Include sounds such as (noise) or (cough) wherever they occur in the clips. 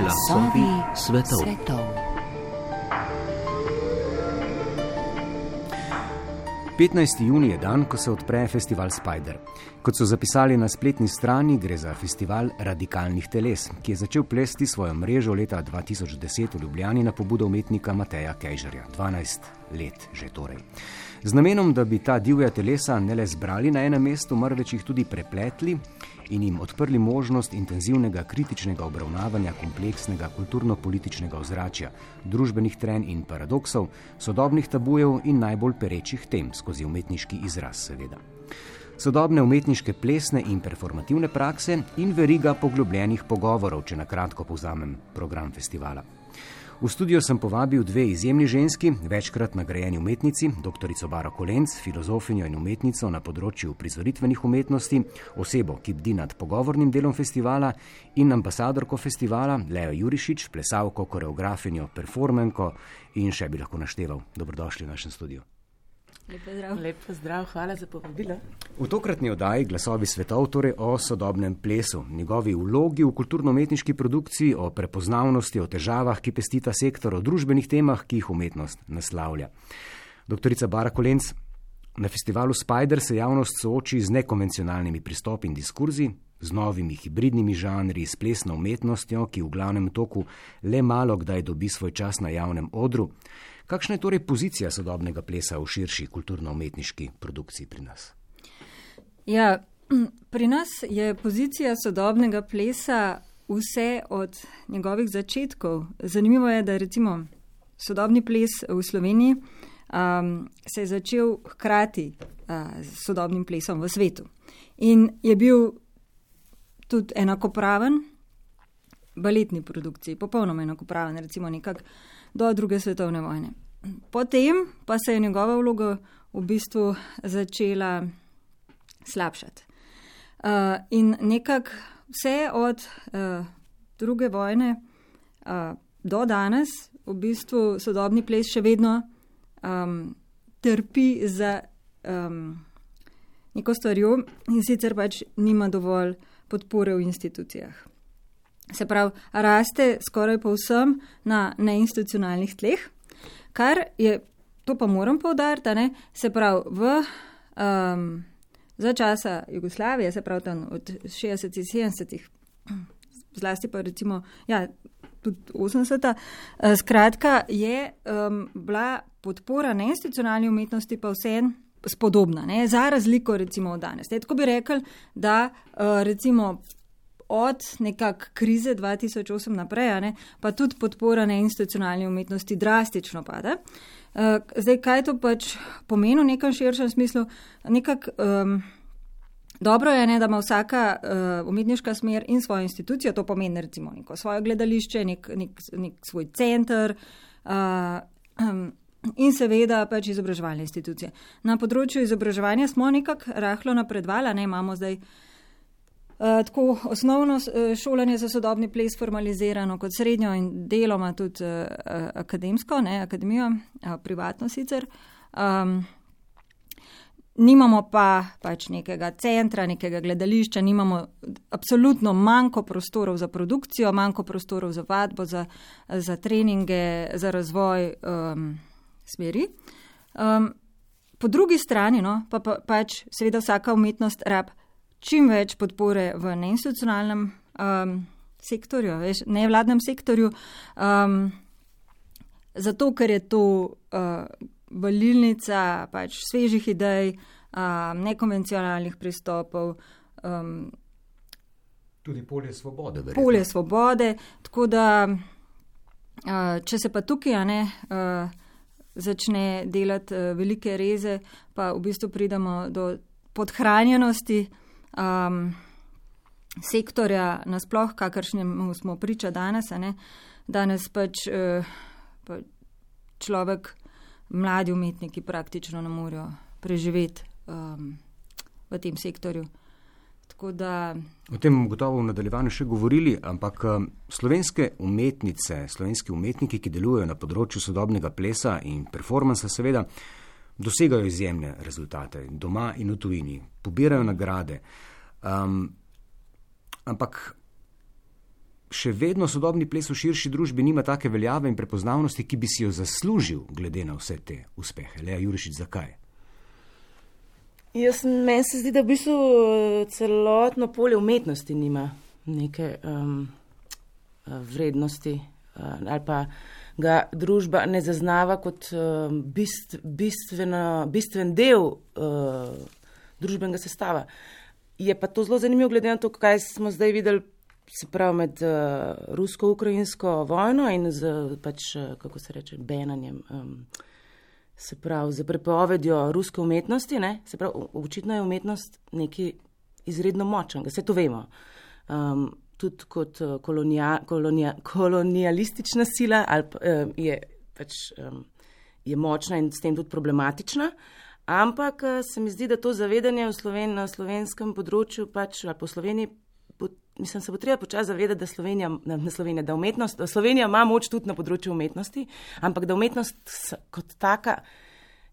Glasovi svetov. svetov. 15. juni je dan, ko se odpre festival Spider. Kot so zapisali na spletni strani, gre za festival radikalnih teles, ki je začel plesti svojo mrežo leta 2010 v Ljubljani na pobudo umetnika Mateja Kejžarja. 12 let že torej. Z namenom, da bi ta divja telesa ne le zbrali na enem mestu, marveč jih tudi prepletli in jim odprli možnost intenzivnega kritičnega obravnavanja kompleksnega kulturno-političnega ozračja, družbenih tren in paradoksov, sodobnih tabujev in najbolj perečih tem skozi umetniški izraz, seveda. Sodobne umetniške plesne in performativne prakse in veriga poglobljenih pogovorov, če na kratko povzamem program festivala. V studio sem povabil dve izjemni ženski, večkrat nagrajeni umetnici, dr. Baro Kolenc, filozofinjo in umetnico na področju prizoritvenih umetnosti, osebo, ki bdi nad pogovornim delom festivala in ambasadorko festivala, Leo Jurišič, plesalko, koreografinjo, performenko in še bi lahko našteval. Dobrodošli v našem studiu. Lepo zdrav. Lepo zdrav, hvala za povabilo. V tokratni oddaji Glasovi svetov, torej o sodobnem plesu, njegovi vlogi v kulturno-umetniški produkciji, o prepoznavnosti, o težavah, ki pestita sektor, o družbenih temah, ki jih umetnost naslavlja. Doktorica Bara Kolenc, na festivalu Spider se javnost sooči z nekonvencionalnimi pristopi in diskurzi, z novimi hibridnimi žanri, s plesno umetnostjo, ki v glavnem toku le malo kdaj dobi svoj čas na javnem odru. Kakšna je torej pozicija sodobnega plesa v širši kulturno-umetniški produkciji pri nas? Ja, (clears throat) pri nas je pozicija sodobnega plesa vse od njegovih začetkov. Zanimivo je, da recimo sodobni ples v Sloveniji um, se je začel hkrati uh, s sodobnim plesom v svetu. In je bil tudi enakopraven baletni produkciji, popolnoma enakopraven, recimo nekako do druge svetovne vojne. Potem pa se je njegova vloga v bistvu začela slabšati. Uh, in nekako vse od uh, druge vojne uh, do danes, v bistvu sodobni ples še vedno um, trpi za um, neko stvarjo in sicer pač nima dovolj podpore v institucijah. Se pravi, raste skoraj povsem na neinstitucionalnih tleh, kar je, to pa moram povdariti, ne, se pravi, v, um, za časa Jugoslavije, se pravi tam od 60-ih, 70-ih, zlasti pa recimo, ja, tudi 80-ta, uh, skratka, je um, bila podpora neinstitucionalni umetnosti pa vseeno spodobna, ne, za razliko recimo od danes. Ne, tako bi rekli, da uh, recimo od nekak krize 2008 naprej, ne, pa tudi podpora neinstitucionalni umetnosti drastično pada. Uh, zdaj, kaj to pač pomeni v nekem širšem smislu? Nekak, um, dobro je, ne, da ima vsaka uh, umetniška smer in svojo institucijo, to pomeni recimo neko svoje gledališče, nek, nek, nek svoj center. Uh, um, In seveda pač izobraževalne institucije. Na področju izobraževanja smo nekako rahlo napredvali, ne imamo zdaj uh, Eh, tako osnovno eh, šolanje za sodobni ples formalizirano kot srednjo in deloma tudi uh, akademsko, ne akademijo, privatno sicer. Um, nimamo pa pač nekega centra, nekega gledališča, nimamo absolutno manjko prostorov za produkcijo, manjko prostorov za vadbo, za, za treninge, za razvoj um, smeri. Um, po drugi strani no, pa, pa pač seveda vsaka umetnost rab čim več podpore v neinstitucionalnem um, sektorju, veš, nevladnem sektorju, um, zato ker je to uh, valilnica pač svežih idej, um, nekonvencionalnih pristopov. Um, Tudi polje svobode. Verjetno. Polje svobode. Tako da, uh, če se pa tukaj ne, uh, začne delati uh, velike reze, pa v bistvu pridemo do podhranjenosti um, sektorja, nasploh, kakršnemu smo priča danes. Danes pač uh, pa človek, mladi umetniki, praktično ne morejo preživeti um, v tem sektorju. Da... O tem gotovo v nadaljevanju še govorili, ampak slovenske umetnice, slovenski umetniki, ki delujejo na področju sodobnega plesa in performansa, seveda dosegajo izjemne rezultate doma in v tujini, pobirajo nagrade. Um, ampak še vedno sodobni ples v širši družbi nima take veljave in prepoznavnosti, ki bi si jo zaslužil, glede na vse te uspehe. Leja Jurišič, zakaj? Jaz, meni se zdi, da v bistvu eh, celotno polje umetnosti nima neke um, vrednosti uh, ali pa ga družba ne zaznava kot uh, bist, bistveno, bistven del uh, družbenega sestava. Je pa to zelo zanimivo, glede na to, kaj smo zdaj videli, se pravi med uh, rusko-ukrajinsko vojno in z, pač, kako se reče, benanjem. Um, se pravi, za prepovedjo ruske umetnosti, ne? se pravi, očitno je umetnost nekaj izredno močnega, vse to vemo. Um, tudi kot uh, kolonija, kolonija, kolonialistična sila ali, um, je, pač, um, je močna in s tem tudi problematična. Ampak uh, se mi zdi, da to zavedanje Sloven, na slovenskem področju, pač, ali po Sloveniji, mislim, se bo treba počasi zavedati, da Slovenija, ne Slovenija, da umetnost, da Slovenija ima moč tudi na področju umetnosti, ampak da umetnost kot taka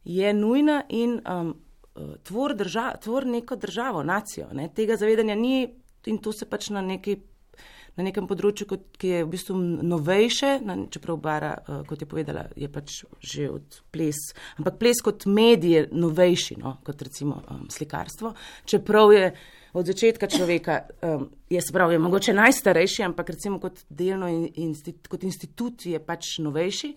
je nujna in um, tvor, drža, tvor neko državo, nacijo. Ne. Tega zavedanja ni in to se pač na, neki, na nekem področju, kot, ki je v bistvu novejše, na, čeprav bara, uh, kot je povedala, je pač že od ples, ampak ples kot medij je novejši, no, kot recimo um, slikarstvo, čeprav je od začetka človeka, um, jaz pravim, mogoče najstarejši, ampak recimo kot delno in, instit, kot institut je pač novejši,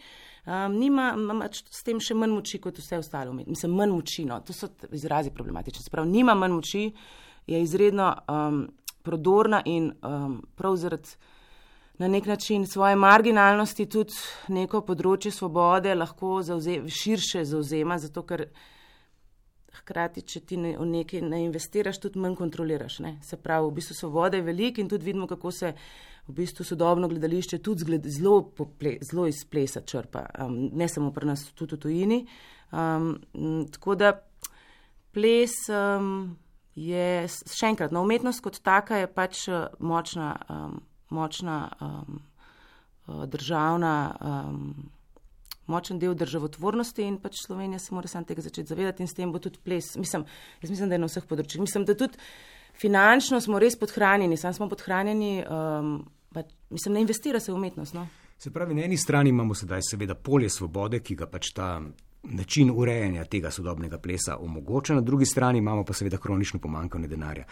um, nima pač s tem še manj moči kot vse ostalo. Mislim, manj moči, no, to so izrazi problematični. Sprav, nima manj moči, je izredno um, prodorna in um, prav zaradi na nek način svoje marginalnosti tudi neko področje svobode lahko zauze, širše zauzema, zato ker hkrati, če ti ne, v nekaj ne investiraš, tudi manj kontroliraš. Ne? Se pravi, v bistvu svobode je veliko in tudi vidimo, kako se v bistvu sodobno gledališče tudi zgled, zelo, pople, zelo iz plesa črpa, um, ne samo pri nas, tudi v tujini. Um, tako da ples um, je, še enkrat, no, umetnost kot taka je pač uh, močna, um, močna um, državna. Um, močen del državotvornosti in pač Slovenija se mora sam tega začeti zavedati in s tem bo tudi ples. Mislim, jaz mislim, da je na vseh področjih. Mislim, da tudi finančno smo res podhranjeni, sam smo podhranjeni, um, pač, mislim, ne investira se v umetnost. No? Se pravi, na eni strani imamo sedaj seveda polje svobode, ki ga pač ta način urejanja tega sodobnega plesa omogoča, na drugi strani imamo pa seveda kronično pomankanje denarja.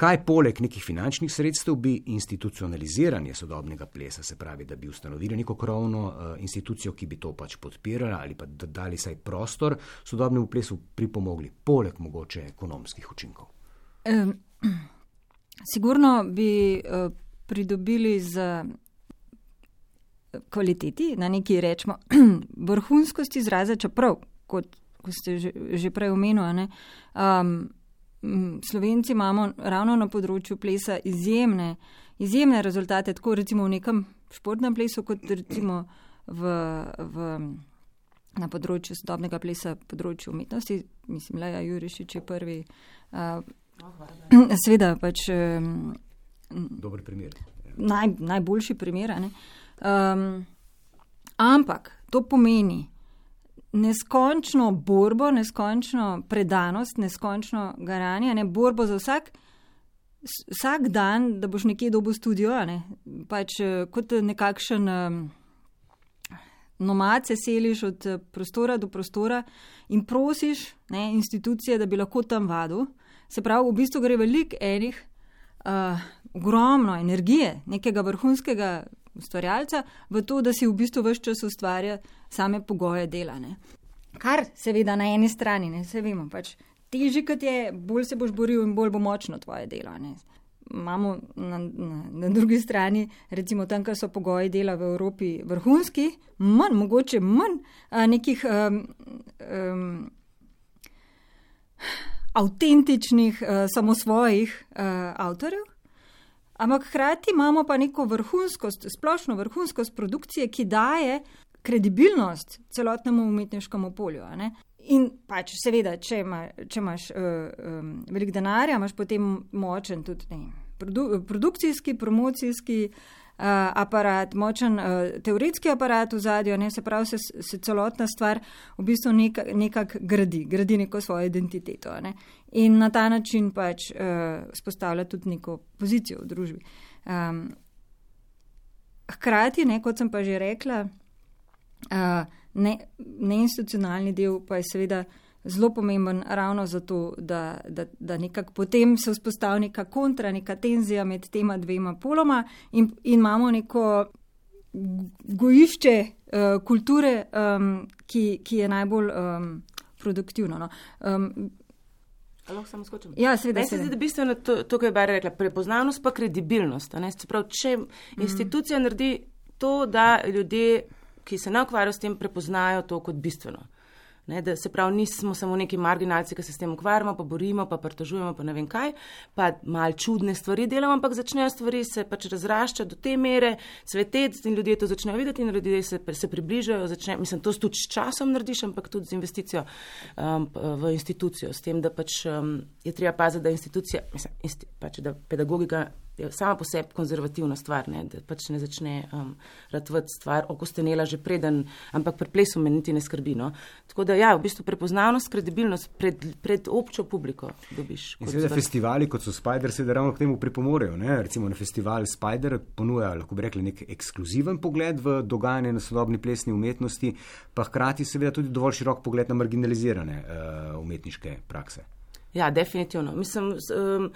Kaj poleg nekih finančnih sredstev bi institucionaliziranje sodobnega plesa, se pravi, da bi ustanovili neko krovno uh, institucijo, ki bi to pač podpirala ali pa dali saj prostor sodobnemu plesu, pripomogli, poleg mogoče ekonomskih učinkov? Um, (clears throat) sigurno bi uh, pridobili z kvaliteti, na neki rečemo, (clears throat) vrhunskost izraza, čeprav, kot, kot ste že, že prej omenili, Slovenci imamo ravno na področju plesa izjemne, izjemne rezultate, tako recimo v nekem športnem plesu, kot recimo v, v, na področju sodobnega plesa, področju umetnosti. Mislim, Leja Jurišič je prvi. Uh, (clears throat) Sveda pač. Um, Dober primer. Naj, najboljši primer. Um, ampak to pomeni, neskončno borbo, neskončno predanost, neskončno garanje, ne borbo za vsak, vsak dan, da boš nekje dobil studio, ne? pač eh, kot nekakšen um, nomad se seliš od eh, prostora do prostora in prosiš ne, institucije, da bi lahko tam vadil. Se pravi, v bistvu gre velik enih, uh, ogromno energije, nekega vrhunskega ustvarjalca, v to, da si v bistvu vse čas ustvarja same pogoje dela. Ne. Kar seveda na eni strani, ne se vemo, pač težje kot je, bolj se boš boril in bolj bo močno tvoje delo. Ne. Imamo na, na, na drugi strani, recimo tam, kjer so pogoji dela v Evropi vrhunski, manj, mogoče manj a, nekih um, um, avtentičnih, uh, samosvojih uh, avtorjev, Ampak hkrati imamo pa neko vrhunskost, splošno vrhunskost produkcije, ki daje kredibilnost celotnemu umetniškemu polju. In pač, seveda, če, ima, če imaš uh, um, veliko denarja, imaš potem močen tudi ne, produ, produkcijski, promocijski uh, aparat, močen uh, teoretski aparat v zadju, ne, se pravi, se, se celotna stvar v bistvu nekako nekak gradi, gradi neko svojo identiteto. Ne in na ta način pač uh, spostavlja tudi neko pozicijo v družbi. Um, hkrati, ne, kot sem pa že rekla, uh, ne, neinstitucionalni del pa je seveda zelo pomemben ravno zato, da, da, da nekako potem se vzpostavi neka kontra, neka tenzija med tema dvema poloma in, in imamo neko gojišče uh, kulture, um, ki, ki je najbolj um, produktivno. No. Um, Lahko samo skočim. Ja, seveda. Meni se zdi, da bistveno to, to kar je Barbara rekla, prepoznavnost pa kredibilnost. Prav, če mm. institucija naredi to, da ljudje, ki se ne ukvarjajo s tem, prepoznajo to kot bistveno. Ne, da se pravi, nismo samo neki marginalci, ki se s tem ukvarjamo, pa borimo, pa pritožujemo, pa ne vem kaj, pa mal čudne stvari delamo, ampak začnejo stvari se pač razraščati do te mere, cveteti in ljudje to začnejo videti in ljudje se, se približajo. Začne, mislim, to tudi s časom narediš, ampak tudi z investicijo um, v institucijo, s tem, da pač um, je treba paziti, da institucija, mislim, insti, pač, da pedagogika je sama po sebi konzervativna stvar, ne, da pač ne začne um, ratvati stvar, okostenela že preden, ampak pri plesu me niti ne skrbi. No. Tako da, ja, v bistvu prepoznavnost, kredibilnost pred, pred občo publiko dobiš. In seveda festivali, kot so Spider, se da ravno k temu pripomorejo. Ne. Recimo na festival Spider ponuja, lahko bi rekli, nek ekskluziven pogled v dogajanje na sodobni plesni umetnosti, pa hkrati seveda tudi dovolj širok pogled na marginalizirane uh, umetniške prakse. Ja, definitivno. Mislim, um,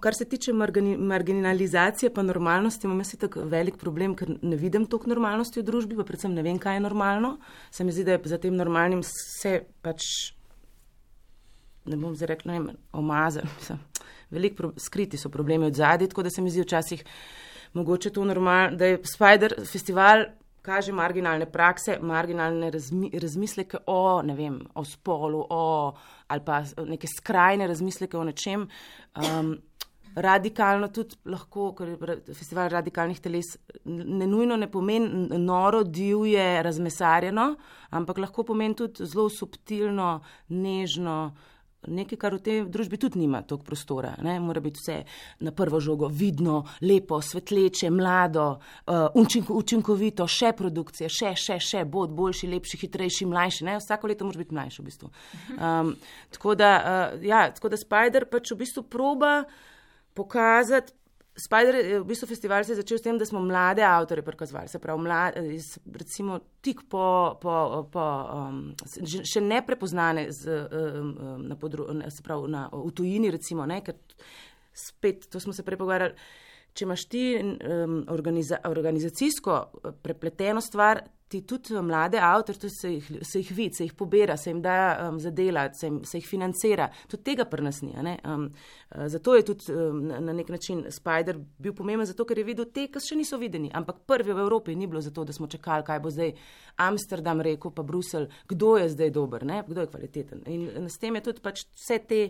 Kar se tiče marginalizacije, pa normalnosti, imam jaz tako velik problem, ker ne vidim toliko normalnosti v družbi, pa predvsem ne vem, kaj je normalno. Se mi zdi, da je za tem normalnim vse pač, ne bom zdaj rekla, ne vem, omazen. Veliko skriti so problemi od zadaj, tako da se mi zdi včasih mogoče to normalno, da je Spider festival kaže marginalne prakse, marginalne razmi, razmisleke o, ne vem, o spolu, o, ali pa neke skrajne razmisleke o nečem. Um, radikalno tudi lahko, ker je festival radikalnih teles, ne nujno ne pomeni noro, divje, razmesarjeno, ampak lahko pomeni tudi zelo subtilno, nežno. Nekaj, kar v tej družbi tudi nima toliko prostora. Ne? Mora biti vse na prvo žogo vidno, lepo, svetleče, mlado, uh, učinkovito, še produkcije, še, še, še, bod boljši, lepši, hitrejši, mlajši. Ne? Vsako leto mora biti mlajši v bistvu. Um, (laughs) tako, da, uh, ja, tako da Spider pač v bistvu proba pokazati. Spider, v bistvu festival se je začel s tem, da smo mlade avtore prikazovali, se pravi, mlade, recimo tik po, po, po um, še ne prepoznane z, um, na podru, se pravi, na, v tujini, recimo, ne, ker spet, to smo se prej pogovarjali, če imaš ti um, organiza, organizacijsko prepleteno stvar, ti tudi mlade avtorje, se, se jih vidi, se jih pobira, se jim da um, zadelati, se, se jih financira. Tudi tega pri nas ni. Um, uh, zato je tudi um, na, na nek način Spider bil pomemben, zato ker je videl te, ki še niso videni. Ampak prvi v Evropi ni bilo zato, da smo čakali, kaj bo zdaj Amsterdam rekel, pa Bruselj, kdo je zdaj dober, ne? kdo je kvaliteten. In, in s tem je tudi pač vse te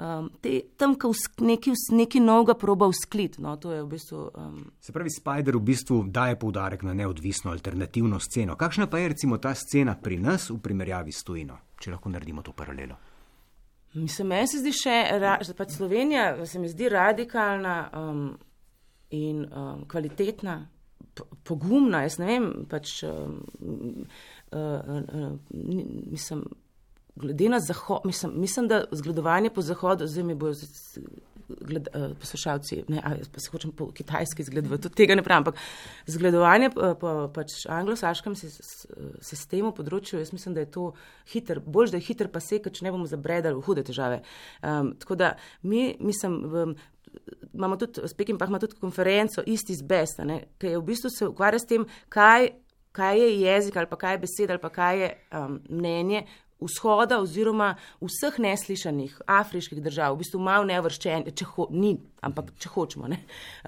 um, te, tam, ki neki, neki novega proba vzklit. No, v bistvu, um... Se pravi, Spider v bistvu daje poudarek na neodvisno alternativno sceno. Kakšna pa je recimo ta scena pri nas v primerjavi s tujino, če lahko naredimo to paralelo? Mislim, meni se zdi še, da pač Slovenija se mi zdi radikalna um, in um, kvalitetna, pogumna. Jaz ne vem, pač, um, uh, uh, uh, mislim, glede na zahod, mislim, mislim, da zgledovanje po zahodu, zdaj mi bojo gled, uh, poslušalci, ne, a, pa se hočem po kitajski zgledovati, tudi tega ne pravim, ampak zgledovanje po, po pač anglosaškem sistemu področju, jaz mislim, da je to hiter, bolj, da je hiter pa se, če ne bomo zabredali v hude težave. Um, tako da mi, mislim, um, imamo tudi, Spekim pa ima tudi konferenco, isti z Besta, ki je v bistvu se ukvarja s tem, kaj, kaj je jezik ali pa kaj je beseda ali pa kaj je um, mnenje vzhoda oziroma vseh neslišanih afriških držav, v bistvu malo nevrščen, če ho, ni, ampak če hočemo. Ne.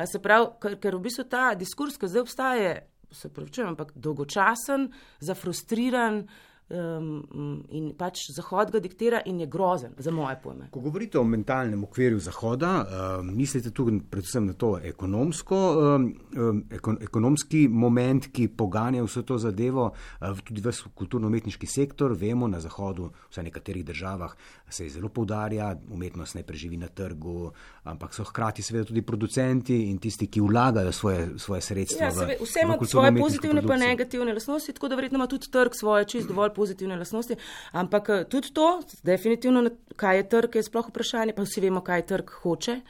Se pravi, ker, ker v bistvu ta diskurs, ki zdaj obstaja, se pravi, čujem, ampak dolgočasen, zafrustriran, um, in pač Zahod ga diktira in je grozen, za moje pojme. Ko govorite o mentalnem okvirju Zahoda, uh, mislite tudi predvsem na to ekonomsko, um, ekon, ekonomski moment, ki poganja vso to zadevo, uh, tudi v kulturno-umetniški sektor. Vemo, na Zahodu, vsaj v nekaterih državah, se zelo poudarja, umetnost ne preživi na trgu, ampak so hkrati seveda tudi producenti in tisti, ki vlagajo svoje, svoje sredstva. Ja, v, vse ima svoje pozitivne in negativne lasnosti, tako da verjetno ima tudi trg svoje čist dovolj pozitivne lasnosti, ampak eh, tudi to, definitivno, kaj je trg, je sploh vprašanje, pa vsi vemo, kaj trg hoče.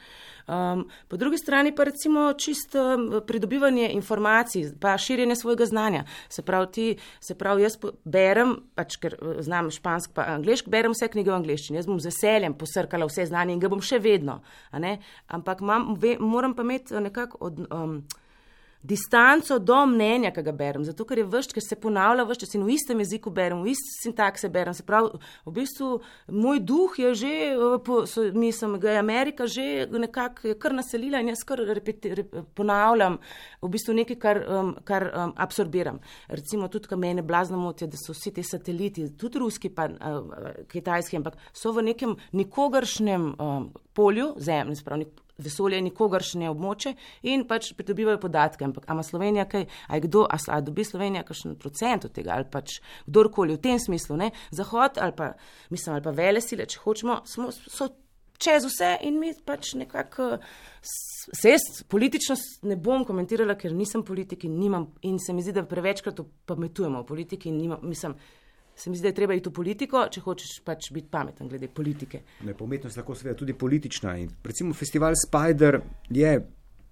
Um, po drugi strani pa recimo čist um, pridobivanje informacij, pa širjenje svojega znanja. Se pravi, ti, se pravi jaz berem, pač ker eh, znam špansk pa anglišk, berem vse knjige v angliščini. Jaz bom z veseljem posrkala vse znanje in ga bom še vedno. Ampak mam, ve, moram pa imeti nekako od. Um, distanco do mnenja, ki ga berem, zato ker je vršč, ker se ponavlja vršč, in v istem jeziku berem, v isti sintakse berem. Se pravi, v bistvu moj duh je že, mislim, ga je Amerika že nekako kar naselila in jaz kar repeti, rep, ponavljam v bistvu nekaj, kar, um, kar um, absorbiram. Recimo tudi, kar mene blazno moti, da so vsi ti sateliti, tudi ruski, pa uh, kitajski, ampak so v nekem nikogaršnem um, polju zemlje, sprav, vesolje nikogaršnje območje in pač pridobivajo podatke. Ampak ima Slovenija kaj, a kdo, a, a dobi Slovenija kakšen procent od tega ali pač kdorkoli v tem smislu, ne? Zahod ali pa, mislim, ali pa vele sile, če hočemo, smo, so čez vse in mi pač nekako. Se jaz politično ne bom komentirala, ker nisem politik in nimam, in se mi zdi, da prevečkrat pametujemo o politiki in nimam, mislim, se mi zdi, da je treba iti v politiko, če hočeš pač biti pameten glede politike. Ne, umetnost lahko seveda tudi politična. In recimo festival Spider je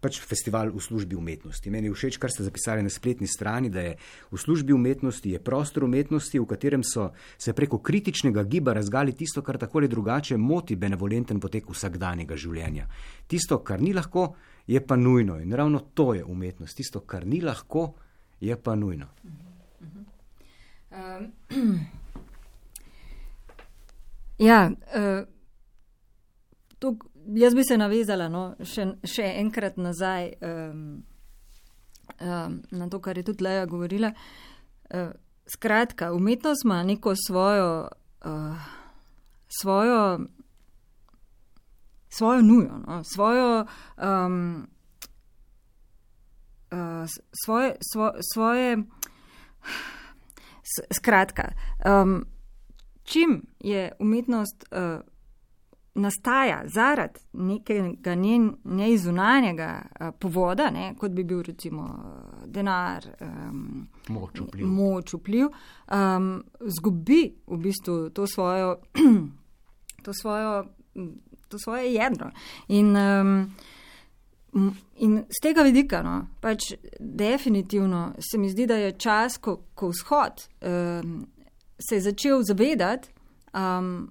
pač festival v službi umetnosti. Meni je všeč, kar ste zapisali na spletni strani, da je v službi umetnosti je prostor umetnosti, v katerem so se preko kritičnega giba razgali tisto, kar tako ali drugače moti benevolenten potek vsakdanjega življenja. Tisto, kar ni lahko, je pa nujno. In ravno to je umetnost. Tisto, kar ni lahko, je pa nujno. Mhm. Um, (clears throat) ja, uh, tuk, jaz bi se navezala no, še, še enkrat nazaj um, um, na to, kar je tudi Leja govorila. Uh, skratka, umetnost ima neko svojo, uh, svojo, svojo nujo, no, svojo. Um, Uh, svoje, svo, svoje, Skratka, um, čim je umetnost uh, nastaja zaradi nekega neizunanjega uh, povoda, ne, kot bi bil recimo denar, um, moč vpliv, moč vpliv um, zgubi v bistvu to svojo, (clears throat) to svojo, to svoje jedro. In, um, In z tega vidika, no, pač definitivno se mi zdi, da je čas, ko, ko vzhod um, se je začel zavedati, um,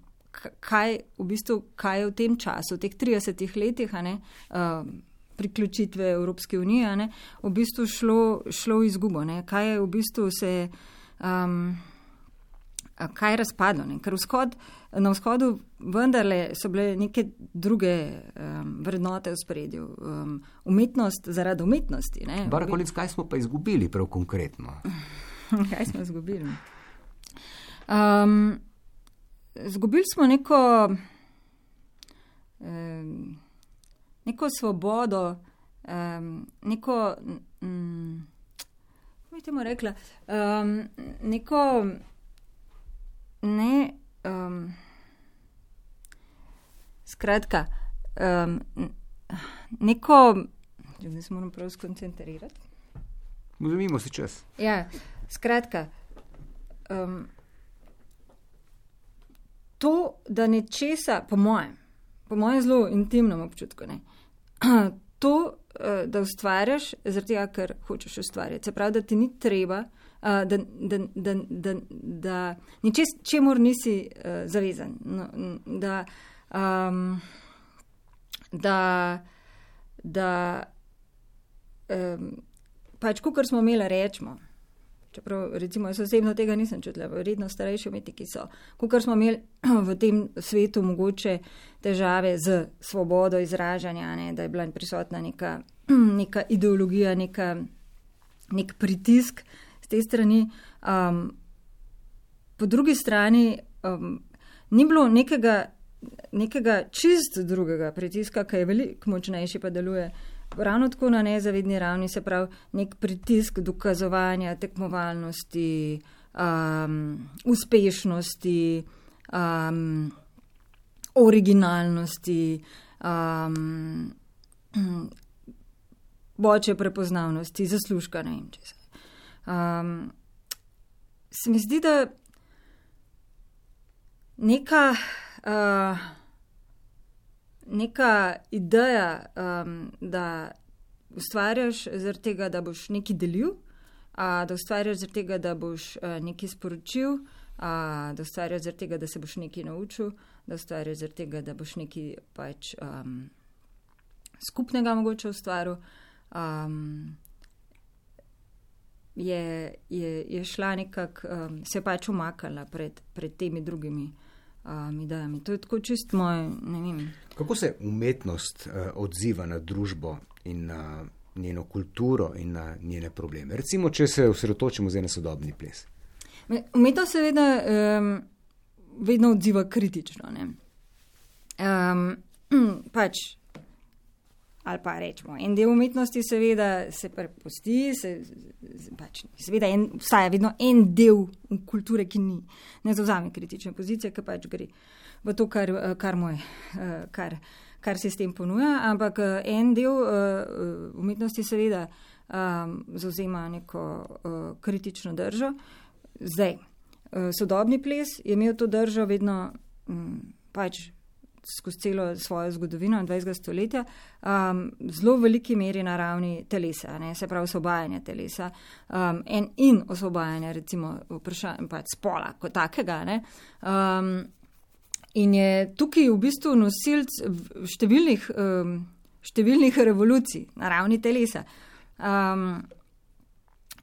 kaj, v bistvu, kaj je v tem času, v teh 30 letih, ne, um, priključitve Evropske unije, ne, v bistvu šlo, šlo v izgubo, ne, kaj je v bistvu se. Um, kaj je razpadlo. Ne? Ker vzhod, na vzhodu vendarle so bile neke druge um, vrednote v spredju. Um, umetnost zaradi umetnosti. Barakolic, kaj smo pa izgubili prav konkretno? (laughs) kaj smo izgubili? Um, zgubili smo neko, um, neko svobodo, um, neko. Um, temu rekla? Um, neko ne. Um, skratka, um, neko. Zdaj se moram prav skoncentrirati. Vzemimo si čas. Ja, skratka. Um, to, da nečesa, po mojem, po mojem zelo intimnem občutku, ne, (clears throat) to, uh, da ustvarjaš, zaradi tega, ker hočeš ustvarjati. Se pravi, da ti ni treba da, da, da, da, da ničes, čemur nisi uh, zavezan. No, da, um, da, da um, pač, kar smo imeli, rečemo. Čeprav, recimo, jaz osebno tega nisem čutila, vredno starejši umetniki so. Kukor smo imeli (clears throat) v tem svetu mogoče težave z svobodo izražanja, ne, da je bila prisotna neka, (clears throat) neka ideologija, neka, nek pritisk, uh, te strani. Um, po drugi strani um, ni bilo nekega, nekega čist drugega pritiska, ki je veliko močnejši, pa deluje ravno tako na nezavedni ravni, se pravi nek pritisk dokazovanja tekmovalnosti, um, uspešnosti, um, originalnosti. Um, (clears throat) Boče prepoznavnosti, zaslužka, ne vem, če se um, se mi zdi, da neka, uh, neka ideja, um, da ustvarjaš zaradi tega, da boš nekaj delil, uh, da ustvarjaš zaradi tega, da boš uh, nekaj sporočil, uh, da ustvarjaš zaradi tega, da se boš nekaj naučil, da ustvarjaš zaradi tega, da boš nekaj pač, um, skupnega mogoče ustvaril. Um, je, je, je šla nekako, um, se pač umakala pred, pred temi drugimi um, idejami. To je tako čist moj. Kako se umetnost uh, odziva na družbo in na njeno kulturo in na njene probleme? Recimo, če se osredotočimo zdaj na sodobni ples. Umetnost seveda um, vedno odziva kritično. Um, (clears throat) pač ali pa rečemo, en del umetnosti, seveda, se prepusti, se, pač, seveda, en, vstaja vedno en del kulture, ki ni, ne zauzame kritične pozicije, ki pač gre v to, kar, kar, moj, kar, kar se s tem ponuja, ampak en del umetnosti, seveda, zauzema neko kritično držo. Zdaj, sodobni ples je imel to držo vedno pač skozi celo svojo zgodovino 20. stoletja, um, zelo v veliki meri na ravni telesa, ne, se pravi osvobajanje telesa um, en, in osvobajanje recimo vprašanja pač spola kot takega. Ne, um, in je tukaj v bistvu nosilc številnih, um, številnih revolucij na ravni telesa. Um,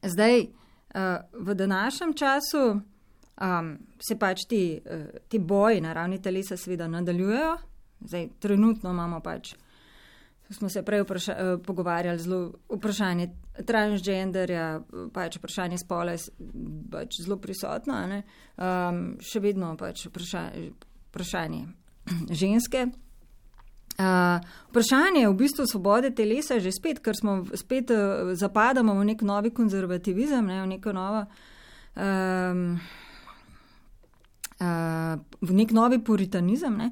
zdaj, uh, v današnjem času um, se pač ti, uh, ti boji na ravni telesa seveda nadaljujejo. Zdaj, trenutno imamo pač, smo se prej vpraša, uh, pogovarjali, zelo vprašanje transgenderja, pač vprašanje spola je pač zelo prisotno, um, še vedno pač vprašanje, (clears throat) vprašanje ženske. Uh, vprašanje je v bistvu svobode telesa že spet, ker smo spet uh, zapadamo v nek novi konzervativizem, ne, v neko novo. Um, v nek novi puritanizem, ne,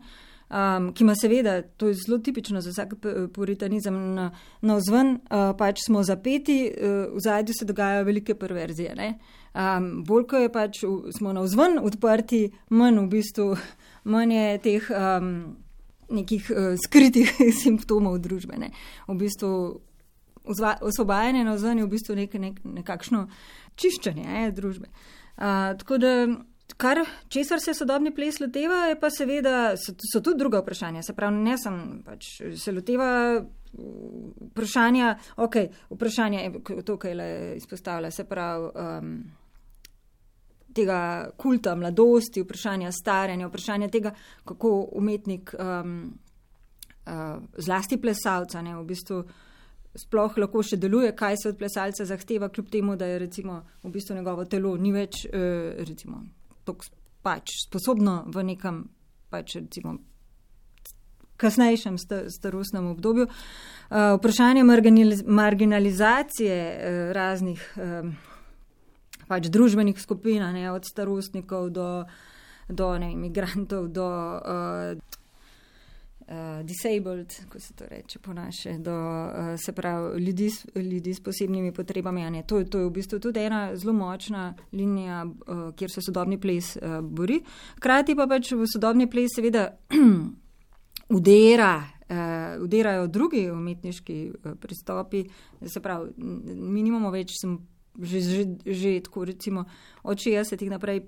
um, ki ima seveda, to je zelo tipično za vsak puritanizem, na, na vzven uh, pač smo zapeti, uh, v zadju se dogajajo velike perverzije. Um, bolj ko je pač v, smo na vzven odprti, manj v bistvu, manj je teh um, nekih uh, skritih (laughs) simptomov družbe. Ne. V bistvu osvobajanje na vzven je v bistvu nek, nek, nekakšno čiščenje ne, družbe. Uh, tako da Kar, česar se sodobni ples loteva, je pa seveda, so, so tudi druga vprašanja. Se pravi, ne sem pač se loteva vprašanja, ok, vprašanje je to, kar je izpostavila, se pravi, um, tega kulta mladosti, vprašanja staranja, vprašanja tega, kako umetnik, um, uh, zlasti plesalca, ne, v bistvu sploh lahko še deluje, kaj se od plesalca zahteva, kljub temu, da je recimo v bistvu njegovo telo ni več, uh, recimo pač sposobno v nekem, pač recimo, kasnejšem starostnem obdobju. Uh, vprašanje marginalizacije uh, raznih uh, pač družbenih skupin, ne, od starostnikov do, do ne, imigrantov, do uh, disabled, ko se to reče po naše, do uh, se pravi ljudi, ljudi s posebnimi potrebami. To, to je v bistvu tudi ena zelo močna linija, uh, kjer se sodobni ples uh, bori. Hkrati pa pač v sodobni ples seveda (clears throat) udera. Uh, udirajo drugi umetniški uh, pristopi, se pravi, mi nimamo več, sem že, že, že tako recimo od 60-ih naprej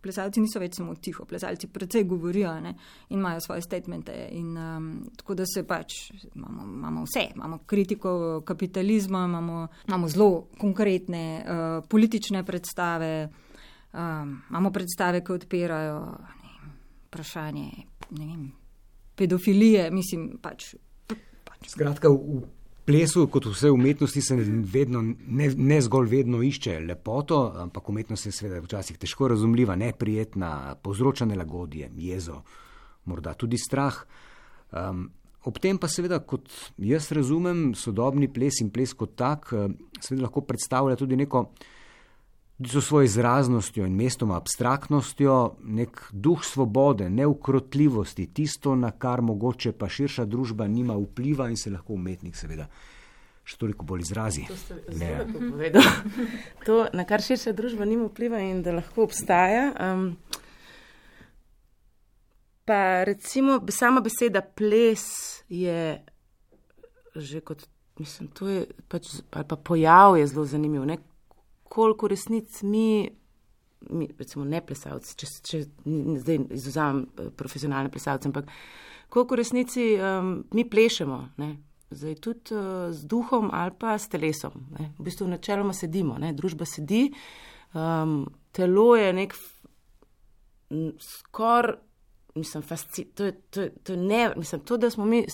plesalci niso več samo tiho, plesalci precej govorijo ne, in imajo svoje statemente. In, um, tako da se pač imamo, imamo vse, imamo kritiko kapitalizma, imamo, imamo zelo konkretne uh, politične predstave, um, imamo predstave, ki odpirajo ne, vprašanje ne vem, pedofilije, mislim pač. pač. Skratka, v plesu, kot vse umetnosti, se vedno, ne, ne zgolj vedno išče lepoto, ampak umetnost je seveda včasih težko razumljiva, neprijetna, povzroča nelagodje, jezo, morda tudi strah. Um, ob tem pa seveda, kot jaz razumem, sodobni ples in ples kot tak, seveda lahko predstavlja tudi neko z svojo izraznostjo in mestoma abstraktnostjo, nek duh svobode, neukrotljivosti, tisto, na kar mogoče pa širša družba nima vpliva in se lahko umetnik seveda še toliko bolj izrazi. To ste zelo povedali. (laughs) To, na kar širša družba nima vpliva in da lahko obstaja. Um, pa recimo sama beseda ples je že kot, mislim, to je pač, ali pa pojav je zelo zanimiv, ne? Koliko resnic mi, mi, recimo ne plesalci, če, če zdaj izuzamem eh, profesionalne plesalce, ampak koliko resnici um, mi plešemo, ne? zdaj tudi uh, z duhom ali pa s telesom. Ne? V bistvu načeloma sedimo, ne? družba sedi, um, telo je nek skoraj mislim, fasci, to, je, to, je, to je ne, mislim, to, da smo mi,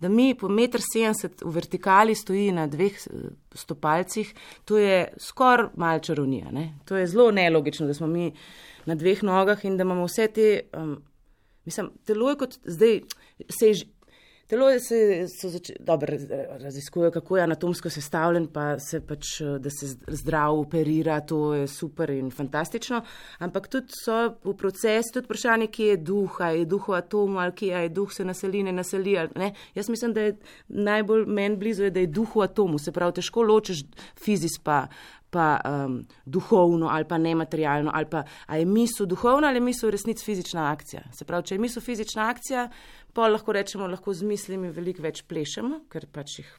da mi po 1,70 m v vertikali stoji na dveh eh, stopalcih, to je skoraj malce čarovnija. Ne? To je zelo nelogično, da smo mi na dveh nogah in da imamo vse te, um, mislim, telo je kot zdaj, se je. Telo se, se dobro raziskuje, kako je anatomsko sestavljen, pa se pač, da se zdrav operira, to je super in fantastično. Ampak tudi so v procesu tudi vprašanje, kje je duh, je duh v atomu ali kje je duh se naseli, ne naseli. Ne? Jaz mislim, da je najbolj meni blizu, je, da je duh v atomu, se pravi, težko ločeš fizis pa, pa um, duhovno ali pa nematerialno, ali pa je misel duhovna ali je misel v resnici fizična akcija. Se pravi, če je misel fizična akcija, pa lahko rečemo, lahko z mislimi veliko več plešemo, ker pač jih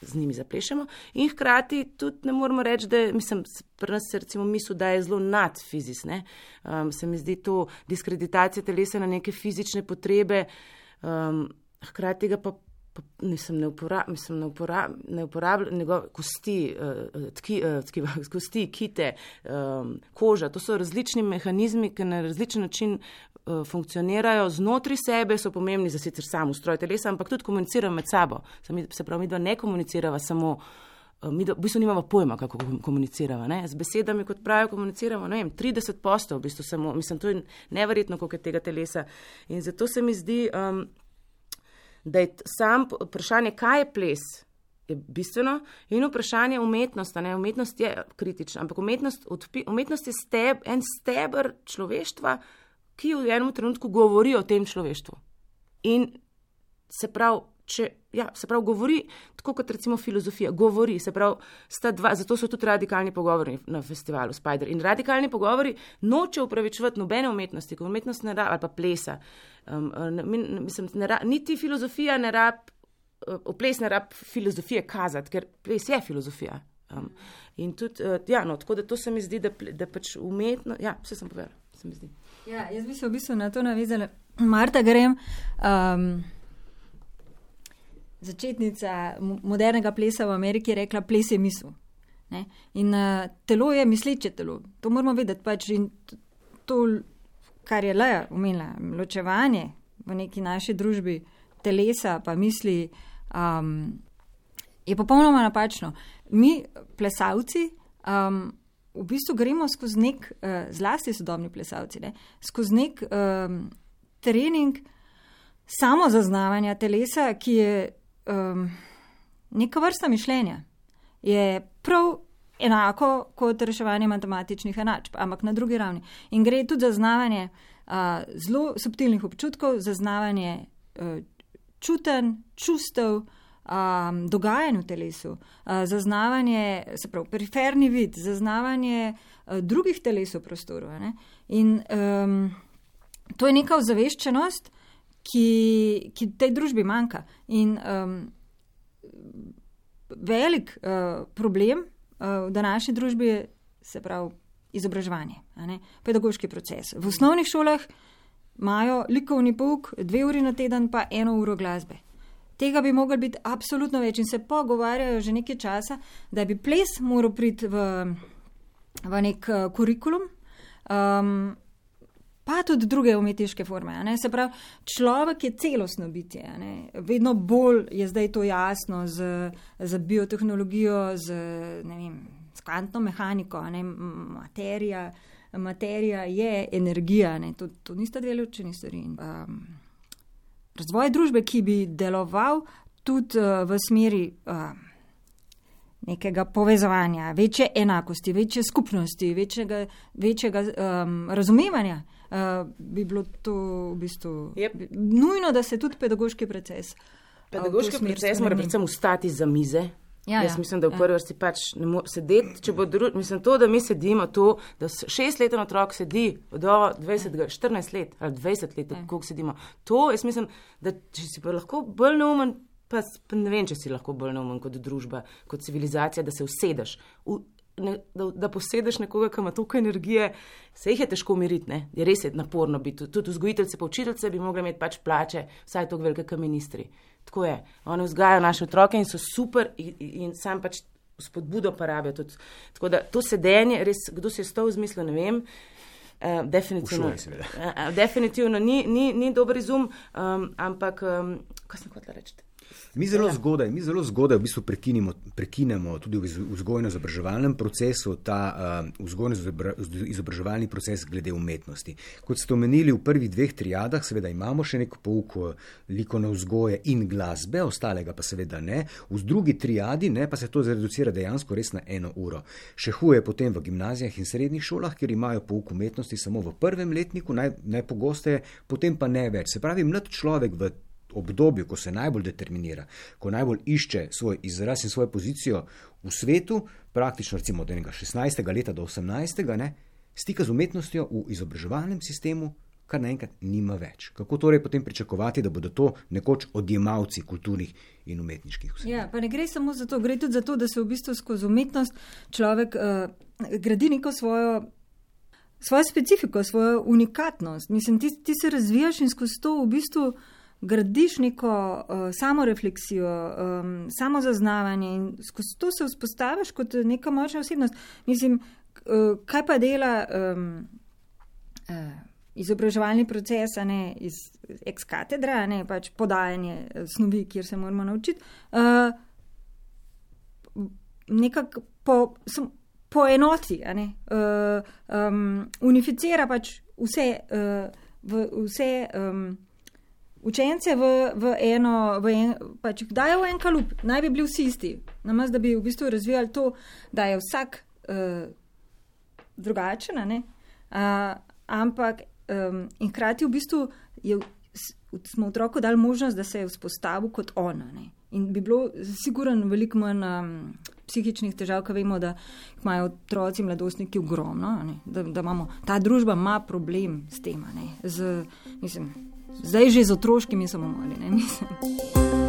z njimi zaplešemo. In hkrati tudi ne moramo reči, da mislim, pri nas se recimo misel, da je zelo nad fizic. Um, se mi zdi to diskreditacija telesa na neke fizične potrebe, um, hkrati ga pa nisem ne uporabljal, mislim, ne uporabljal, ne uporabljal njegove kosti, uh, tki, uh, tki, (laughs) kosti, kite, um, koža. To so različni mehanizmi, ki na različen način funkcionirajo znotraj sebe, so pomembni za sicer samo ustroj telesa, ampak tudi komunicirajo med sabo. Se pravi, mi dva ne komunicirava samo. Mi v bistvu nimamo pojma, kako komuniciramo. Ne? Z besedami, kot pravijo, komuniciramo vem, 30 postov, v bistvu samo, mislim, to je neverjetno, koliko je tega telesa. In zato se mi zdi, um, da je sam vprašanje, kaj je ples, je bistveno, in vprašanje umetnosti. Ne? Umetnost je kritična, ampak umetnost, odpi, umetnost je steb, en stebr človeštva, ki v enem trenutku govori o tem človeštvu. In se pravi, če, ja, se pravi, govori, tako kot recimo filozofija, govori, se pravi, dva, zato so tudi radikalni pogovori na festivalu Spider. In radikalni pogovori noče upravičevati nobene umetnosti, kot umetnost ne rab, ali pa plesa. Um, ne, mislim, ne rab, niti filozofija ne rab, uh, ples ne rab filozofije kazati, ker ples je filozofija. Um, in tudi, uh, ja, no, tako da to se mi zdi, da, da pač umetno, ja, vse sem povedala, se mi zdi. Ja, jaz bi se v bistvu na to navezala. Marta grem. Um, začetnica modernega plesa v Ameriki rekla: ples je misel. Ne? In uh, telo je misleče telo, to moramo vedeti. Pač in to, kar je le umenila, ločevanje v neki naši družbi telesa pa misli, um, je popolnoma napačno. Mi, plesalci, um, v bistvu gremo skozi nek, uh, zlasti sodobni plesalci, ne? skozi nek um, trening samo zaznavanja telesa, ki je um, neka vrsta mišljenja. Je prav enako kot reševanje matematičnih enačb, ampak na drugi ravni. In gre tudi za zaznavanje uh, zelo subtilnih občutkov, zaznavanje uh, čuten, čustev. Um, dogajanje v telesu, uh, zaznavanje, se pravi, periferni vid, zaznavanje uh, drugih teles v prostoru. In um, to je neka ozaveščenost, ki, ki tej družbi manjka. In um, velik uh, problem uh, v današnji družbi je, se pravi, izobraževanje, pedagoški proces. V osnovnih šolah imajo likovni pouk dve uri na teden, pa eno uro glasbe. Tega bi moglo biti absolutno več in se pogovarjajo že nekaj časa, da bi ples moral priti v, v nek uh, kurikulum. Um, pa tudi druge umetniške forme. Se pravi, človek je celostno bitje. Vedno bolj je zdaj to jasno z, z biotehnologijo, z, vem, z kvantno mehaniko, materija. Materija je energija, to, to nista dve ločeni stvari. Um, razvoj družbe, ki bi deloval tudi uh, v smeri uh, nekega povezovanja, večje enakosti, večje skupnosti, večjega, večjega um, razumevanja, uh, bi bilo to v bistvu yep. nujno, da se tudi pedagoški proces. Pedagoški proces mora predvsem ustati za mize. Ja, Jaz ja, mislim, da v ja. prvi vrsti pač ne moreš sedeti, če bo drugo. Mislim, to, da mi sedimo tu, da šestleten otrok sedi do 20, 14 let ali 20 let, ja. koliko sedimo. To, jaz mislim, da če si pa lahko bolj neumen, pa, pa ne vem, če si lahko bolj neumen kot družba, kot civilizacija, da se usedeš. V, Ne, da, da posedeš nekoga, ki ima toliko energije, se jih je težko umiriti, ne? je res je naporno biti. Tudi vzgojiteljce, pa učiteljce bi mogli imeti pač plače, vsaj tako velike, kot ministri. Tako je. Oni vzgajajo naše otroke in so super, in, in sam pač spodbudo pa rabijo. Tudi. Tako da to sedenje, res, kdo si je stov v smislu, ne vem. Uh, definitivno uh, definitivno ni, ni, ni dober izum, um, ampak um, kaj sem hotel reči? Mi zelo zgodaj, mi zelo zgodaj v bistvu prekinemo tudi v vzgojno-izobraževalnem procesu ta uh, vzgojno-izobraževalni proces glede umetnosti. Kot ste omenili v prvih dveh triadah, seveda imamo še neko pouk likovne vzgoje in glasbe, ostalega pa seveda ne. V drugi triadi ne, pa se to zreducira dejansko res na eno uro. Še huje potem v gimnazijah in srednjih šolah, kjer imajo pouk umetnosti samo v prvem letniku, naj, najpogosteje, potem pa ne več. Se pravi, mlad človek v obdobju, ko se najbolj determinira, ko najbolj išče svoj izraz in svojo pozicijo v svetu, praktično recimo od 16. leta do 18. Ne, stika z umetnostjo v izobraževalnem sistemu, kar naenkrat nima več. Kako torej potem pričakovati, da bodo to nekoč odjemalci kulturnih in umetniških vsebin? Ja, pa ne gre samo za to, gre tudi za to, da se v bistvu skozi umetnost človek uh, gradi neko svojo. Svojo specifiko, svojo unikatnost. Mislim, ti, ti se razvijaš in skozi to v bistvu uh, gradiš neko uh, samorefleksijo, um, samozaznavanje in skozi to se vzpostaviš kot neka močna osebnost. Mislim, uh, kaj pa dela um, uh, izobraževalni proces, ne iz ex katedra, ne pač podajanje snovi, kjer se moramo naučiti. Uh, Nekako po, po enoti, uh, um, unificira pač vse, uh, vse um, učence v, v eno, v en, pač dajo v en kalup, naj bi bili vsi isti. Namaz, da bi v bistvu razvijali to, da je vsak uh, drugačen, uh, ampak um, in hkrati v bistvu je, smo otroku dali možnost, da se je vzpostavil kot ona. Ne? In bi bilo sigurno veliko manj um, psihičnih težav, ker vemo, da imajo otroci mladostniki ogromno, da, da imamo, ta družba ima problem s tem. Z, mislim, zdaj že z otroškimi samomori, ne mislim.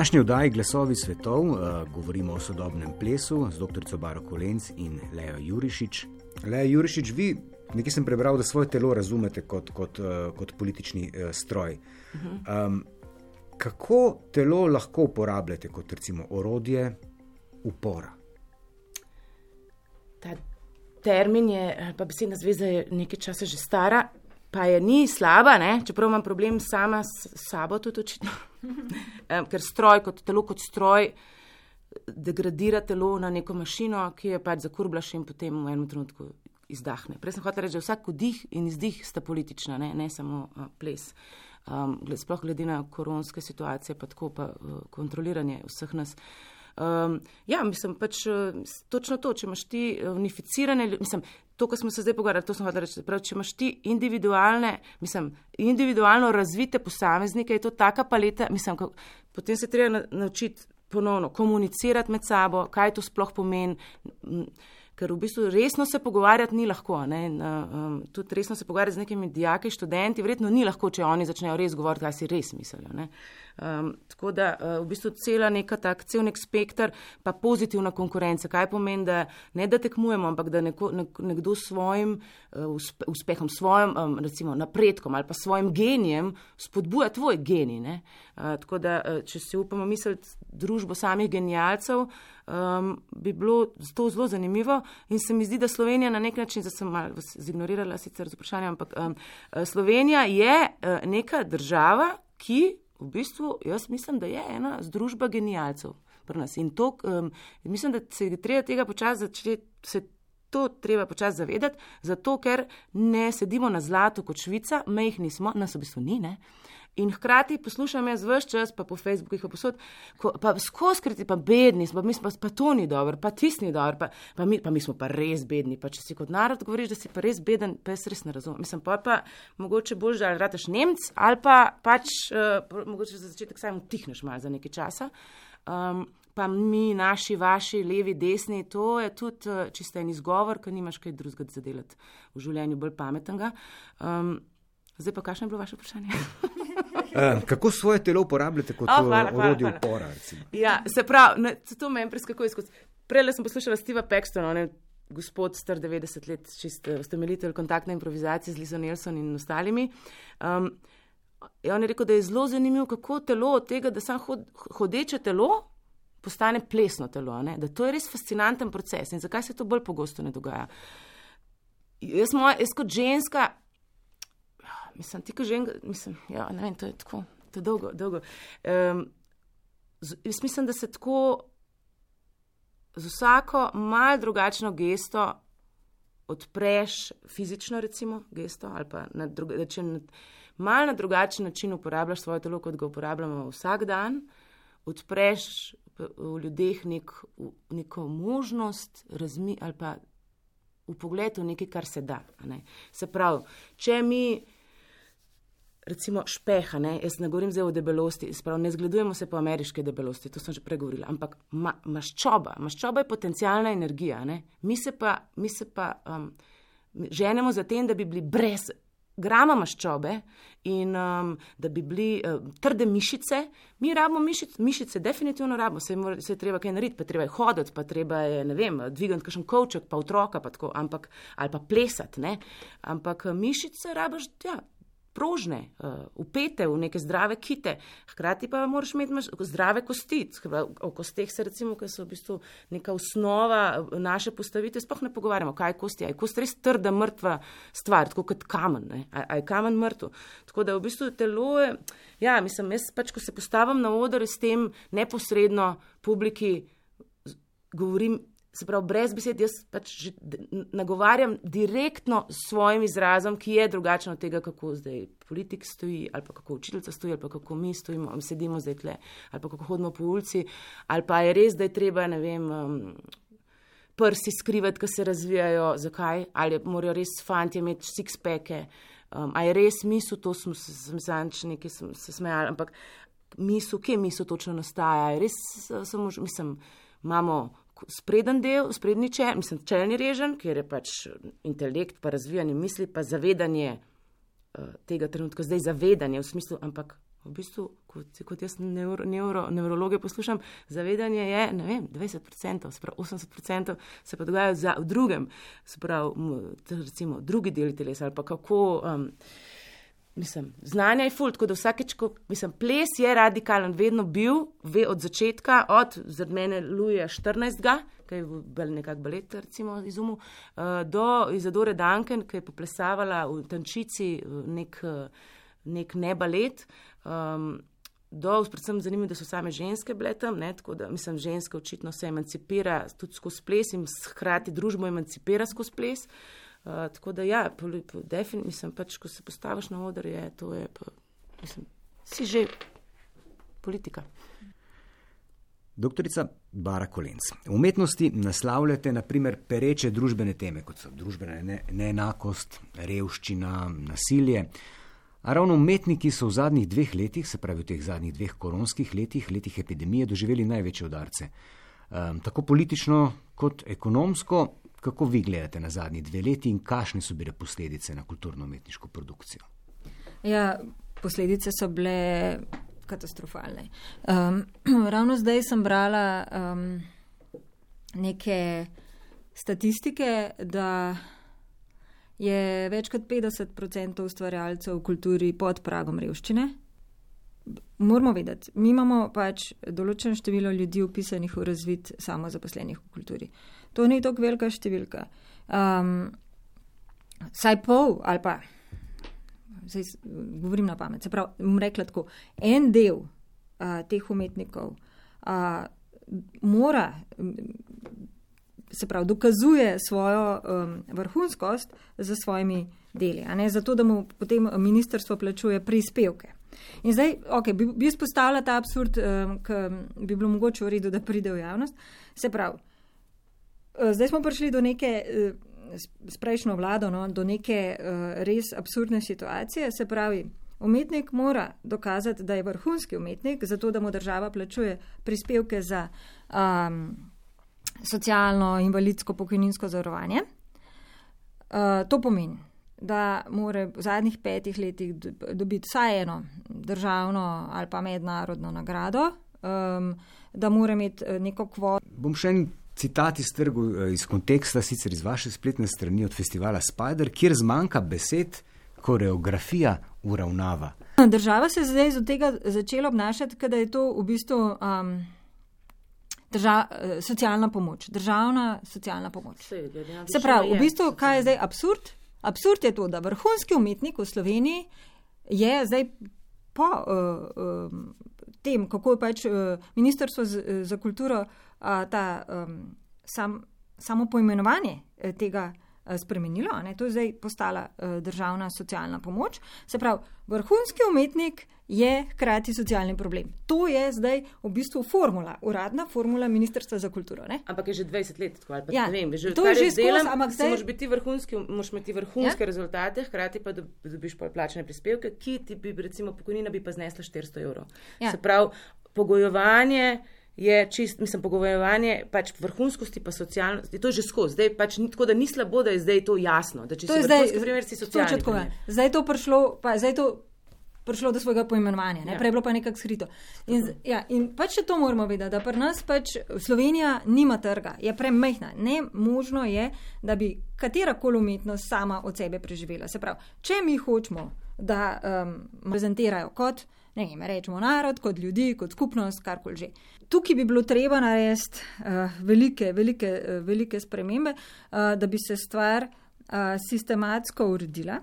Današnji oddaji Glasovi svetov uh, govorimo o sodobnem plesu z dr. Baro Kolenc in Leo Jurišič. Leo Jurišič, vi nekaj sem prebral, da svoje telo razumete kot, kot, uh, kot politični uh, stroj. Um, kako telo lahko uporabljate kot recimo orodje upora? Ta termin je, pa besedna zveza je nekaj časa že stara pa je ni slaba, ne? čeprav imam problem sama s sabo, tudi očitno. (laughs) Ker stroj, kot telo, kot stroj, degradira telo na neko mašino, ki je pač zakurblaš in potem v enem trenutku izdahne. Prej sem hotel reči, da vsak vdih in izdih sta politična, ne, ne samo uh, ples. Um, sploh glede na koronske situacije, pa tako pa uh, kontroliranje vseh nas. Um, ja, mislim pač uh, točno to, če imaš ti unificirane, mislim, to, kar smo se zdaj pogovarjali, to sem hotel reči. Prav, če imaš ti individualne, mislim, individualno razvite posameznike, je to taka paleta, mislim, ko, potem se treba naučiti ponovno komunicirati med sabo, kaj to sploh pomeni ker v bistvu resno se pogovarjati ni lahko. Um, tudi resno se pogovarjati z nekimi dijaki, študenti, verjetno ni lahko, če oni začnejo res govoriti, kaj si res mislijo. Um, tako da uh, v bistvu cela neka tak, cel nek spektr, pa pozitivna konkurenca. Kaj pomeni, da ne da tekmujemo, ampak da neko, nek, nekdo s svojim uh, uspehom, svojim um, recimo, napredkom ali pa svojim genijem spodbuja tvoj genij. Uh, tako da, uh, če si upamo misliti družbo samih genijalcev, um, bi bilo to zelo zanimivo. In se mi zdi, da Slovenija na nek način, da sem malo zignorirala sicer z vprašanjem, ampak um, Slovenija je uh, neka država, ki v bistvu, jaz mislim, da je ena združba genijalcev. In to, um, mislim, da se je treba tega počasi začeti to treba počasi zavedati, zato ker ne sedimo na zlatu kot Švica, mehni smo, nas v bistvu ni. Ne? In hkrati poslušam jaz vse čas, pa po Facebooku, pa posod, ko, pa skozi kriti, pa bedni smo, mi smo pa to ni dobro, pa tisti ni dobro, pa, pa, mi, pa mi smo pa res bedni. Pa če si kot narod govoriš, da si pa res beden, pa jaz res ne razumem. Mislim pa, pa mogoče bolj, da rataš Nemc ali pa pač uh, mogoče za začetek samo tihneš malo za nekaj časa. Um, pa mi, naši, vaši, levi, desni, to je tudi uh, čisto en izgovor, ker nimaš kaj drugega za delati v življenju bolj pametnega. Um, zdaj pa, kakšno je bilo vaše vprašanje? (laughs) Uh, kako svoje telo uporabljate kot oh, orodje upora? Ja, se pravi, ne, to me je preskakuje skozi. Prej sem poslušala Steva Pextona, on je gospod star 90 let, čist ustemeljitelj kontaktne improvizacije z Lizo Nelson in ostalimi. Um, on je rekel, da je zelo zanimivo, kako telo od tega, da sam hod, hodeče telo postane plesno telo, ne? da to je res fascinanten proces in zakaj se to bolj pogosto ne dogaja. Jaz, moj, jaz kot ženska, mislim, ti, ko ženska, mislim, ja, ne vem, to je tako, to je dolgo, dolgo. Um, z, jaz mislim, da se tako z vsako mal drugačno gesto odpreš, fizično recimo gesto, ali pa na, druga, na mal na drugačen način uporabljaš svoje telo, kot ga uporabljamo vsak dan, odpreš v ljudeh nek, neko možnost razmi ali pa v pogledu nekaj, kar se da. Ne. Se pravi, če mi recimo špeha, ne? jaz ne govorim zdaj o debelosti, sprav, ne zgledujemo se po ameriške debelosti, to sem že pregovorila, ampak ma, maščoba, maščoba je potencijalna energija. Ne? Mi se pa, mi se pa um, ženemo za tem, da bi bili brez grama maščobe in um, da bi bili um, trde mišice. Mi rabimo mišice, mišice definitivno rabimo, se, mora, se je treba kaj narediti, pa treba je hoditi, pa treba je, ne vem, dvigati kakšen kovček, pa otroka, pa tako, ampak, ali pa plesati, ne. Ampak mišice rabiš, ja, prožne, uh, upete v neke zdrave kite, hkrati pa moraš imeti zdrave kosti. O kosteh se recimo, ker so v bistvu neka osnova eh, naše postavitve, sploh ne pogovarjamo, kaj je kosti. Je kost res trda, mrtva stvar, tako kot kamen, a je kamen mrtev. Tako da v bistvu telo je, ja, mislim, jaz pač, ko se postavim na oder s tem neposredno publiki, govorim Se pravi, brez besed, jaz pač nagovarjam direktno s svojim izrazom, ki je drugačen od tega, kako zdaj politik stoji, ali pa kako učiteljica stoji, ali pa kako mi stojimo, sedimo zdaj tle, ali pa kako hodimo po ulici, ali pa je res, da je treba, ne vem, um, prsi skrivati, ki se razvijajo, zakaj, ali morajo res fanti imeti six-peke, um, ali je res misel, to smo zančni, ki smo se smejali, ampak misel, kje misel točno nastaja, res samo, mislim, imamo spreden del, sprednji če, mislim, čelni režen, kjer je pač intelekt, pa razvijanje misli, pa zavedanje uh, tega trenutka, zdaj zavedanje v smislu, ampak v bistvu, kot, kot jaz neuro, neuro, neurologe poslušam, zavedanje je, ne vem, 20%, sprav 80% se pa dogaja v drugem, sprav, recimo, drugi deli telesa ali pa kako. Um, Mislim, znanje je fult, tako da vsakeč, ko mislim, ples je radikalen, vedno bil, ve od začetka, od mene Luja 14. ki je bil nekako balet, recimo izumu, uh, do Izadore Duncan, ki je poplesavala v tančici nek, nek ne balet. Um, Do, predvsem zanimivo, da so same ženske bile tam, ne, tako da mislim, ženska očitno se emancipira tudi skozi ples in hkrati družbo emancipira skozi ples. Uh, tako da, ja, definitivno, mislim, pač, ko se postaviš na oder, je to, je, pa, mislim, si že politika. Doktorica Bara Kolenc, v umetnosti naslavljate naprimer pereče družbene teme, kot so družbena ne, neenakost, revščina, nasilje. A ravno umetniki so v zadnjih dveh letih, se pravi v teh zadnjih dveh koronskih letih, letih epidemije, doživeli največje udarce. Um, tako politično kot ekonomsko, Kako vi gledate na zadnji dve leti in kakšne so bile posledice na kulturno-umetniško produkcijo? Ja, posledice so bile katastrofalne. Um, (clears throat) ravno zdaj sem brala um, neke statistike, da je več kot 50% ustvarjalcev v kulturi pod pragom revščine. Moramo vedeti, mi imamo pač določeno število ljudi upisanih v razvid samozaposlenih v kulturi. To ni tako velika številka. Um, saj pol ali pa, zdaj govorim na pamet, se pravi, bom rekla tako, en del uh, teh umetnikov uh, mora se pravi, dokazuje svojo um, vrhunskost za svojimi deli, zato da mu potem ministrstvo plačuje prispevke. In zdaj, ok, bi, bi izpostavila ta absurd, um, ki bi bilo mogoče v redu, da pride v javnost. Se pravi, zdaj smo prišli do neke. Uh, S prejšnjo vlado, no, do neke uh, res absurdne situacije. Se pravi, umetnik mora dokazati, da je vrhunski umetnik, zato da mu država plačuje prispevke za um, socialno, invalidsko, pokojninsko zavarovanje. Uh, to pomeni, da mora v zadnjih petih letih dobiti vsaj eno državno ali pa mednarodno nagrado, um, da mora imeti eh, neko kvoto. Bom še en citat iz trgu, eh, iz konteksta, sicer iz vaše spletne strani od festivala Spider, kjer zmanjka besed, koreografija uravnava. Država se je zdaj od tega začela obnašati, da je to v bistvu. Um, drža, eh, socialna pomoč, državna socialna pomoč. Se pravi, v bistvu, kaj je zdaj absurd? Absurd je to, da vrhunski umetnik v Sloveniji je zdaj po uh, uh, tem, kako je pač uh, Ministrstvo za, za kulturo ta, sam, samo poimenovanje tega. Eh, spremenilo, ne? to je zdaj postala uh, državna socialna pomoč. Se pravi, vrhunski umetnik je hkrati socialni problem. To je zdaj v bistvu formula, uradna formula Ministrstva za kulturo. Ne? Ampak je že 20 let tako ali pa ja, ne vem, že to je že zdaj. Ampak zdaj moraš biti vrhunski, moraš imeti vrhunske ja? rezultate, hkrati pa dobiš plačene prispevke, ki ti bi recimo pokojnina bi pa znesla 400 evrov. Ja. Se pravi, pogojevanje je čist, mislim, pogovarjanje pač vrhunskosti, pa socialnosti. To je že skozi. Zdaj pač ni tako, da ni slabo, da je zdaj to jasno. Da če to si vrhunski, primer si socialni. Zdaj je to prišlo, pa zdaj to. Prišlo do svojega poimenovanja, ja. prej je bilo pa nekako skrito. In, ja, in pač to moramo vedeti, da pri nas pač Slovenija nima trga, je premehna. Ne možno je, da bi katera koli umetnost sama od sebe preživela. Se pravi, če mi hočemo, da um, prezentirajo kot ne vem, rečemo narod, kot ljudi, kot skupnost, karkoli že. Tukaj bi bilo treba narediti uh, velike, velike, uh, velike spremembe, uh, da bi se stvar uh, sistematsko uredila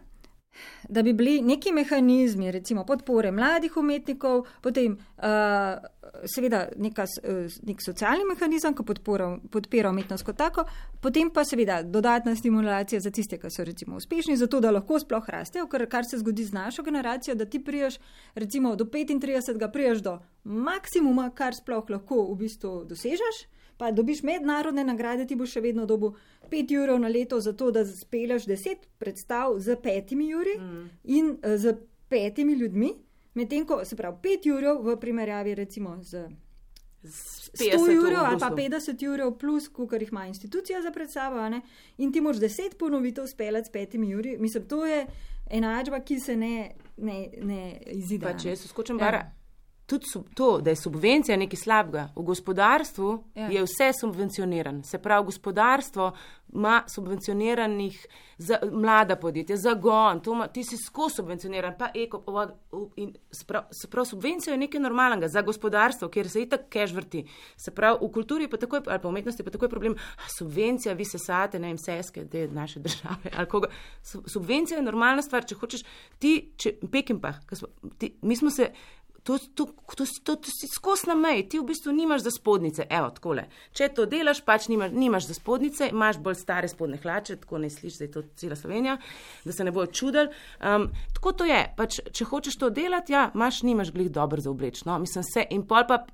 da bi bili neki mehanizmi, recimo podpore mladih umetnikov, potem uh, seveda neka, uh, nek socialni mehanizem, ki podpora, podpira umetnost kot tako, potem pa seveda dodatna stimulacija za tiste, ki so recimo uspešni, zato da lahko sploh rastejo, ker kar se zgodi z našo generacijo, da ti priješ recimo do 35, priješ do maksimuma, kar sploh lahko v bistvu dosežeš pa dobiš mednarodne nagrade, ti boš še vedno dobil 5 ur na leto za to, da speleš 10 predstav z petimi uri mm. in uh, z petimi ljudmi, medtem ko se pravi 5 ur v primerjavi recimo z. 100 ur ali pa 50 ur plus, kar jih ima institucija za predstavo, in ti moraš 10 ponovitev speljati s petimi uri. Mislim, to je enačba, ki se ne, ne, ne izide. Pa če se skočim, ja tudi to, da je subvencija nekaj slabega. V gospodarstvu ja. je vse subvencionirano. Se pravi, gospodarstvo ima subvencioniranih za mlada podjetja, za gon, ima, ti si skozi subvencioniran, pa eko. Se pravi, subvencija je nekaj normalnega za gospodarstvo, kjer se itak keš vrti. Se pravi, v kulturi pa takoj, ali pa umetnosti pa takoj problem, subvencija, vi se sate, ne vem, seske, te naše države. Subvencija je normalna stvar, če hočeš ti, če Pekin pa, mi smo se to, to, to, to, to si skos na meji, ti v bistvu nimaš za spodnice. Evo, takole. Če to delaš, pač nimaš, nimaš za spodnice, imaš bolj stare spodne hlače, tako ne slišiš, da je to cela Slovenija, da se ne bojo čudili. Um, tako to je. Pač, če hočeš to delati, ja, imaš, nimaš glih dobro za obleč. No? Mislim se in pol pa.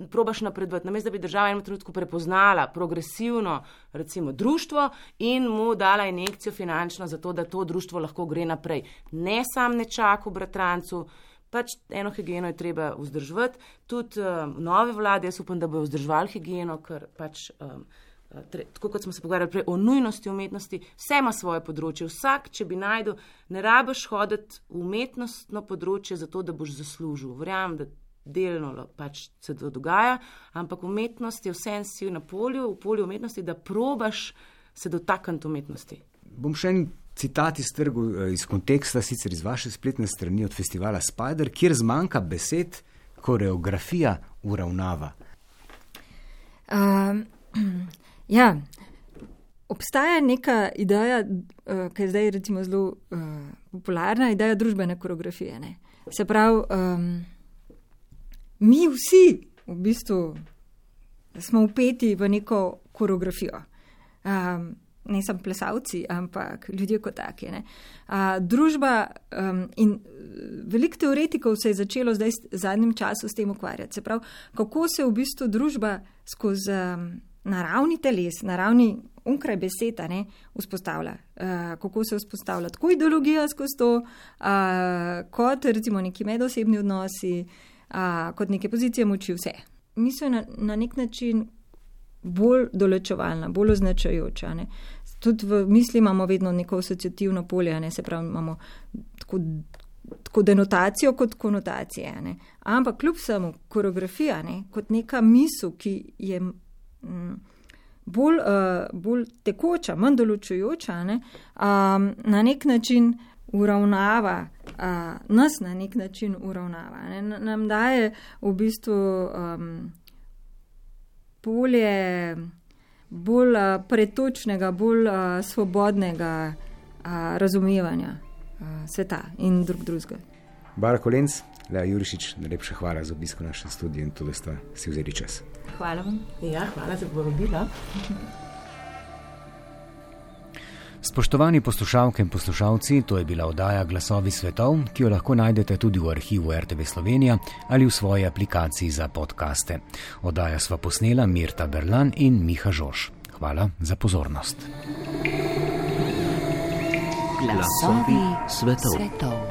Probaš napredovati, namesto da bi država enem trenutku prepoznala progresivno, recimo, društvo in mu dala injekcijo finančno, zato da to društvo lahko gre naprej. Ne sam ne čaka v bratrancu, pač eno higieno je treba vzdrževati. Tudi um, nove vlade, jaz upam, da bodo vzdrževali higieno, ker pač. Um, Tre, tako kot smo se pogovarjali prej o nujnosti umetnosti, vse ima svoje področje. Vsak, če bi najdel, ne rabiš hoditi v umetnostno področje, zato da boš zaslužil. Verjamem, da delno pač se to dogaja, ampak umetnost je vse en si na polju, v polju umetnosti, da probaš se dotakniti umetnosti. Bom še en citat iz trgu, eh, iz konteksta, sicer iz vaše spletne strani od festivala Spider, kjer zmanjka besed, koreografija uravnava. Um, (clears throat) ja, obstaja neka ideja, uh, ki je zdaj recimo zelo uh, popularna, ideja družbene koreografije. Ne? Se pravi, um, mi vsi v bistvu smo upeti v neko koreografijo. Um, ne samo plesalci, ampak ljudje kot taki. Uh, družba um, in veliko teoretikov se je začelo zdaj v zadnjem času s tem ukvarjati. Se pravi, kako se v bistvu družba skozi um, naravni teles, naravni onkraj beseda, ne, vzpostavlja. Uh, kako se vzpostavlja tako ideologija skozi to, uh, kot recimo neki medosebni odnosi, uh, kot neke pozicije moči, vse. Mislim, na, na nek način bolj določevalna, bolj označajoča. Ne. Tudi v misli imamo vedno neko asociativno polje, ne, se pravi, imamo tako, tako denotacijo kot konotacije. Ne. Ampak kljub samo koreografija, ne, kot neka misel, ki je m, bolj, uh, bolj tekoča, manj določujoča, ne, um, na nek način uravnava, uh, nas na nek način uravnava. Ne, nam daje v bistvu. Um, polje bolj pretočnega, bolj svobodnega razumevanja sveta in drug drugega. Barak Kolenc, Lea Jurišič, najlepša hvala za obisko naše studije in tudi, da ste si vzeli čas. Hvala vam. Ja, hvala za povabilo. Spoštovani poslušalke in poslušalci, to je bila oddaja Glasovi svetov, ki jo lahko najdete tudi v arhivu RTV Slovenija ali v svoji aplikaciji za podkaste. Oddaja sva posnela Mirta Berlan in Miha Žoš. Hvala za pozornost. Glasovi svetov. svetov.